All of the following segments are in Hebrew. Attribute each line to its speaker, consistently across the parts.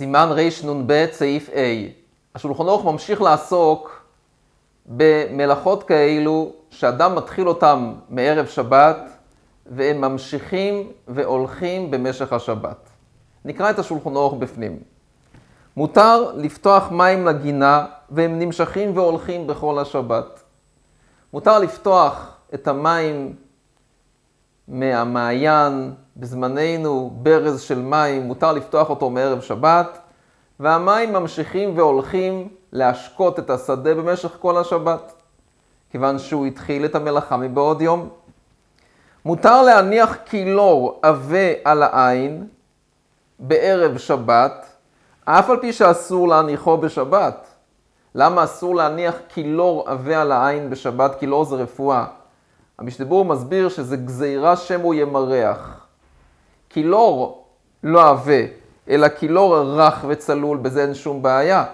Speaker 1: סימן רנ"ב, סעיף A. השולחן ערוך ממשיך לעסוק במלאכות כאלו שאדם מתחיל אותם מערב שבת והם ממשיכים והולכים במשך השבת. נקרא את השולחן ערוך בפנים. מותר לפתוח מים לגינה והם נמשכים והולכים בכל השבת. מותר לפתוח את המים מהמעיין, בזמננו ברז של מים, מותר לפתוח אותו מערב שבת, והמים ממשיכים והולכים להשקות את השדה במשך כל השבת, כיוון שהוא התחיל את המלאכה מבעוד יום. מותר להניח קילור עבה על העין בערב שבת, אף על פי שאסור להניחו בשבת. למה אסור להניח קילור עבה על העין בשבת? קילור זה רפואה. המשתבור מסביר שזה גזירה שמו ימרח. קילור לא עבה, אלא קילור רך וצלול, בזה אין שום בעיה.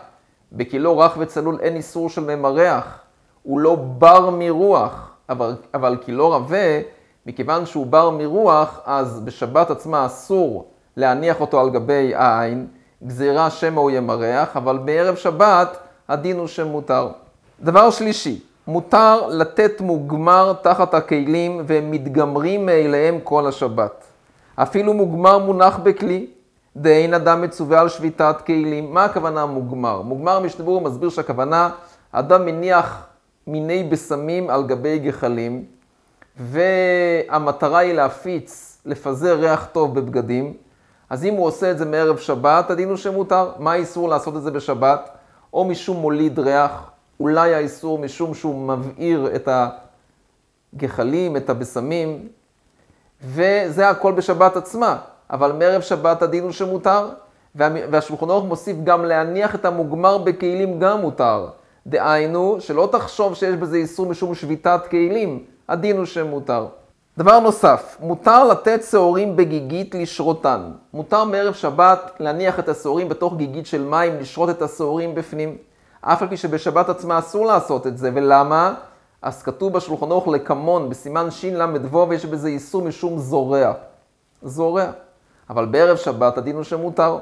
Speaker 1: בקילור רך וצלול אין איסור של ממרח, הוא לא בר מרוח, אבל, אבל קילור עבה, מכיוון שהוא בר מרוח, אז בשבת עצמה אסור להניח אותו על גבי העין, גזירה שמא הוא ימרח, אבל בערב שבת הדין הוא שמותר. דבר שלישי, מותר לתת מוגמר תחת הכלים והם מתגמרים מאליהם כל השבת. אפילו מוגמר מונח בכלי, דאין אדם מצווה על שביתת כלים. מה הכוונה מוגמר? מוגמר משתבור מסביר שהכוונה, אדם מניח מיני בשמים על גבי גחלים, והמטרה היא להפיץ, לפזר ריח טוב בבגדים. אז אם הוא עושה את זה מערב שבת, הדין הוא שמותר. מה האיסור לעשות את זה בשבת? או משום מוליד ריח, אולי האיסור משום שהוא מבעיר את הגחלים, את הבשמים, וזה הכל בשבת עצמה. אבל מערב שבת הדין הוא שמותר, והשולחן ערוך מוסיף גם להניח את המוגמר בכלים גם מותר. דהיינו, שלא תחשוב שיש בזה איסור משום שביתת כלים, הדין הוא שמותר. דבר נוסף, מותר לתת שעורים בגיגית לשרותן. מותר מערב שבת להניח את השעורים בתוך גיגית של מים, לשרות את השעורים בפנים. אף על פי שבשבת עצמה אסור לעשות את זה, ולמה? אז כתוב בשולחן ערוך לקמון, בסימן של"ו, ויש בזה איסור משום זורע. זורע. אבל בערב שבת הדין הוא שמותר.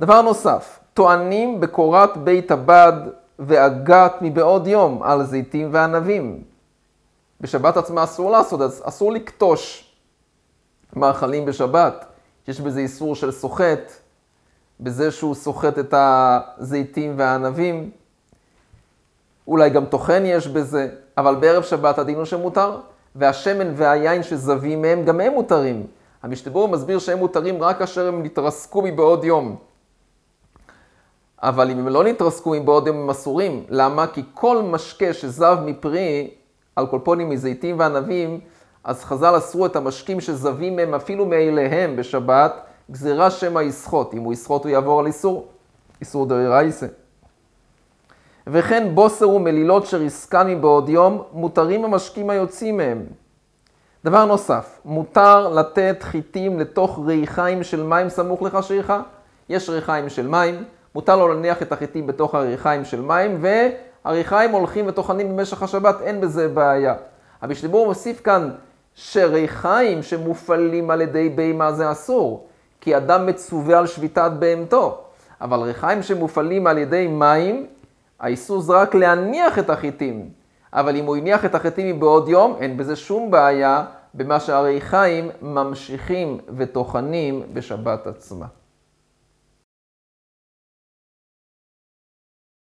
Speaker 1: דבר נוסף, טוענים בקורת בית הבד ואגת מבעוד יום על זיתים וענבים. בשבת עצמה אסור לעשות, אז אסור לקטוש מאכלים בשבת. יש בזה איסור של סוחט, בזה שהוא סוחט את הזיתים והענבים. אולי גם טוחן יש בזה, אבל בערב שבת הדין הוא שמותר, והשמן והיין שזבים מהם, גם הם מותרים. המשתבור מסביר שהם מותרים רק כאשר הם נתרסקו מבעוד יום. אבל אם הם לא נתרסקו מבעוד יום הם אסורים. למה? כי כל משקה שזב מפרי, אלקולפונים מזיתים וענבים, אז חז"ל אסרו את המשקים שזבים מהם אפילו מאליהם בשבת, גזירה שמא יסחוט. אם הוא יסחוט הוא יעבור על איסור, איסור דרייסה. וכן בוסר ומלילות שריסקן מבעוד יום, מותרים המשקים היוצאים מהם. דבר נוסף, מותר לתת חיטים לתוך ריחיים של מים סמוך לחשיכה. יש ריחיים של מים, מותר לו להניח את החיטים בתוך הריחיים של מים, והריחיים הולכים וטוחנים במשך השבת, אין בזה בעיה. המשתבור מוסיף כאן שריחיים שמופעלים על ידי בהמה זה אסור, כי אדם מצווה על שביתת בהמתו. אבל ריחיים שמופעלים על ידי מים, האיסור זה רק להניח את החיטים. אבל אם הוא הניח את החיטים מבעוד יום, אין בזה שום בעיה במה שהריחיים ממשיכים וטוחנים בשבת עצמה.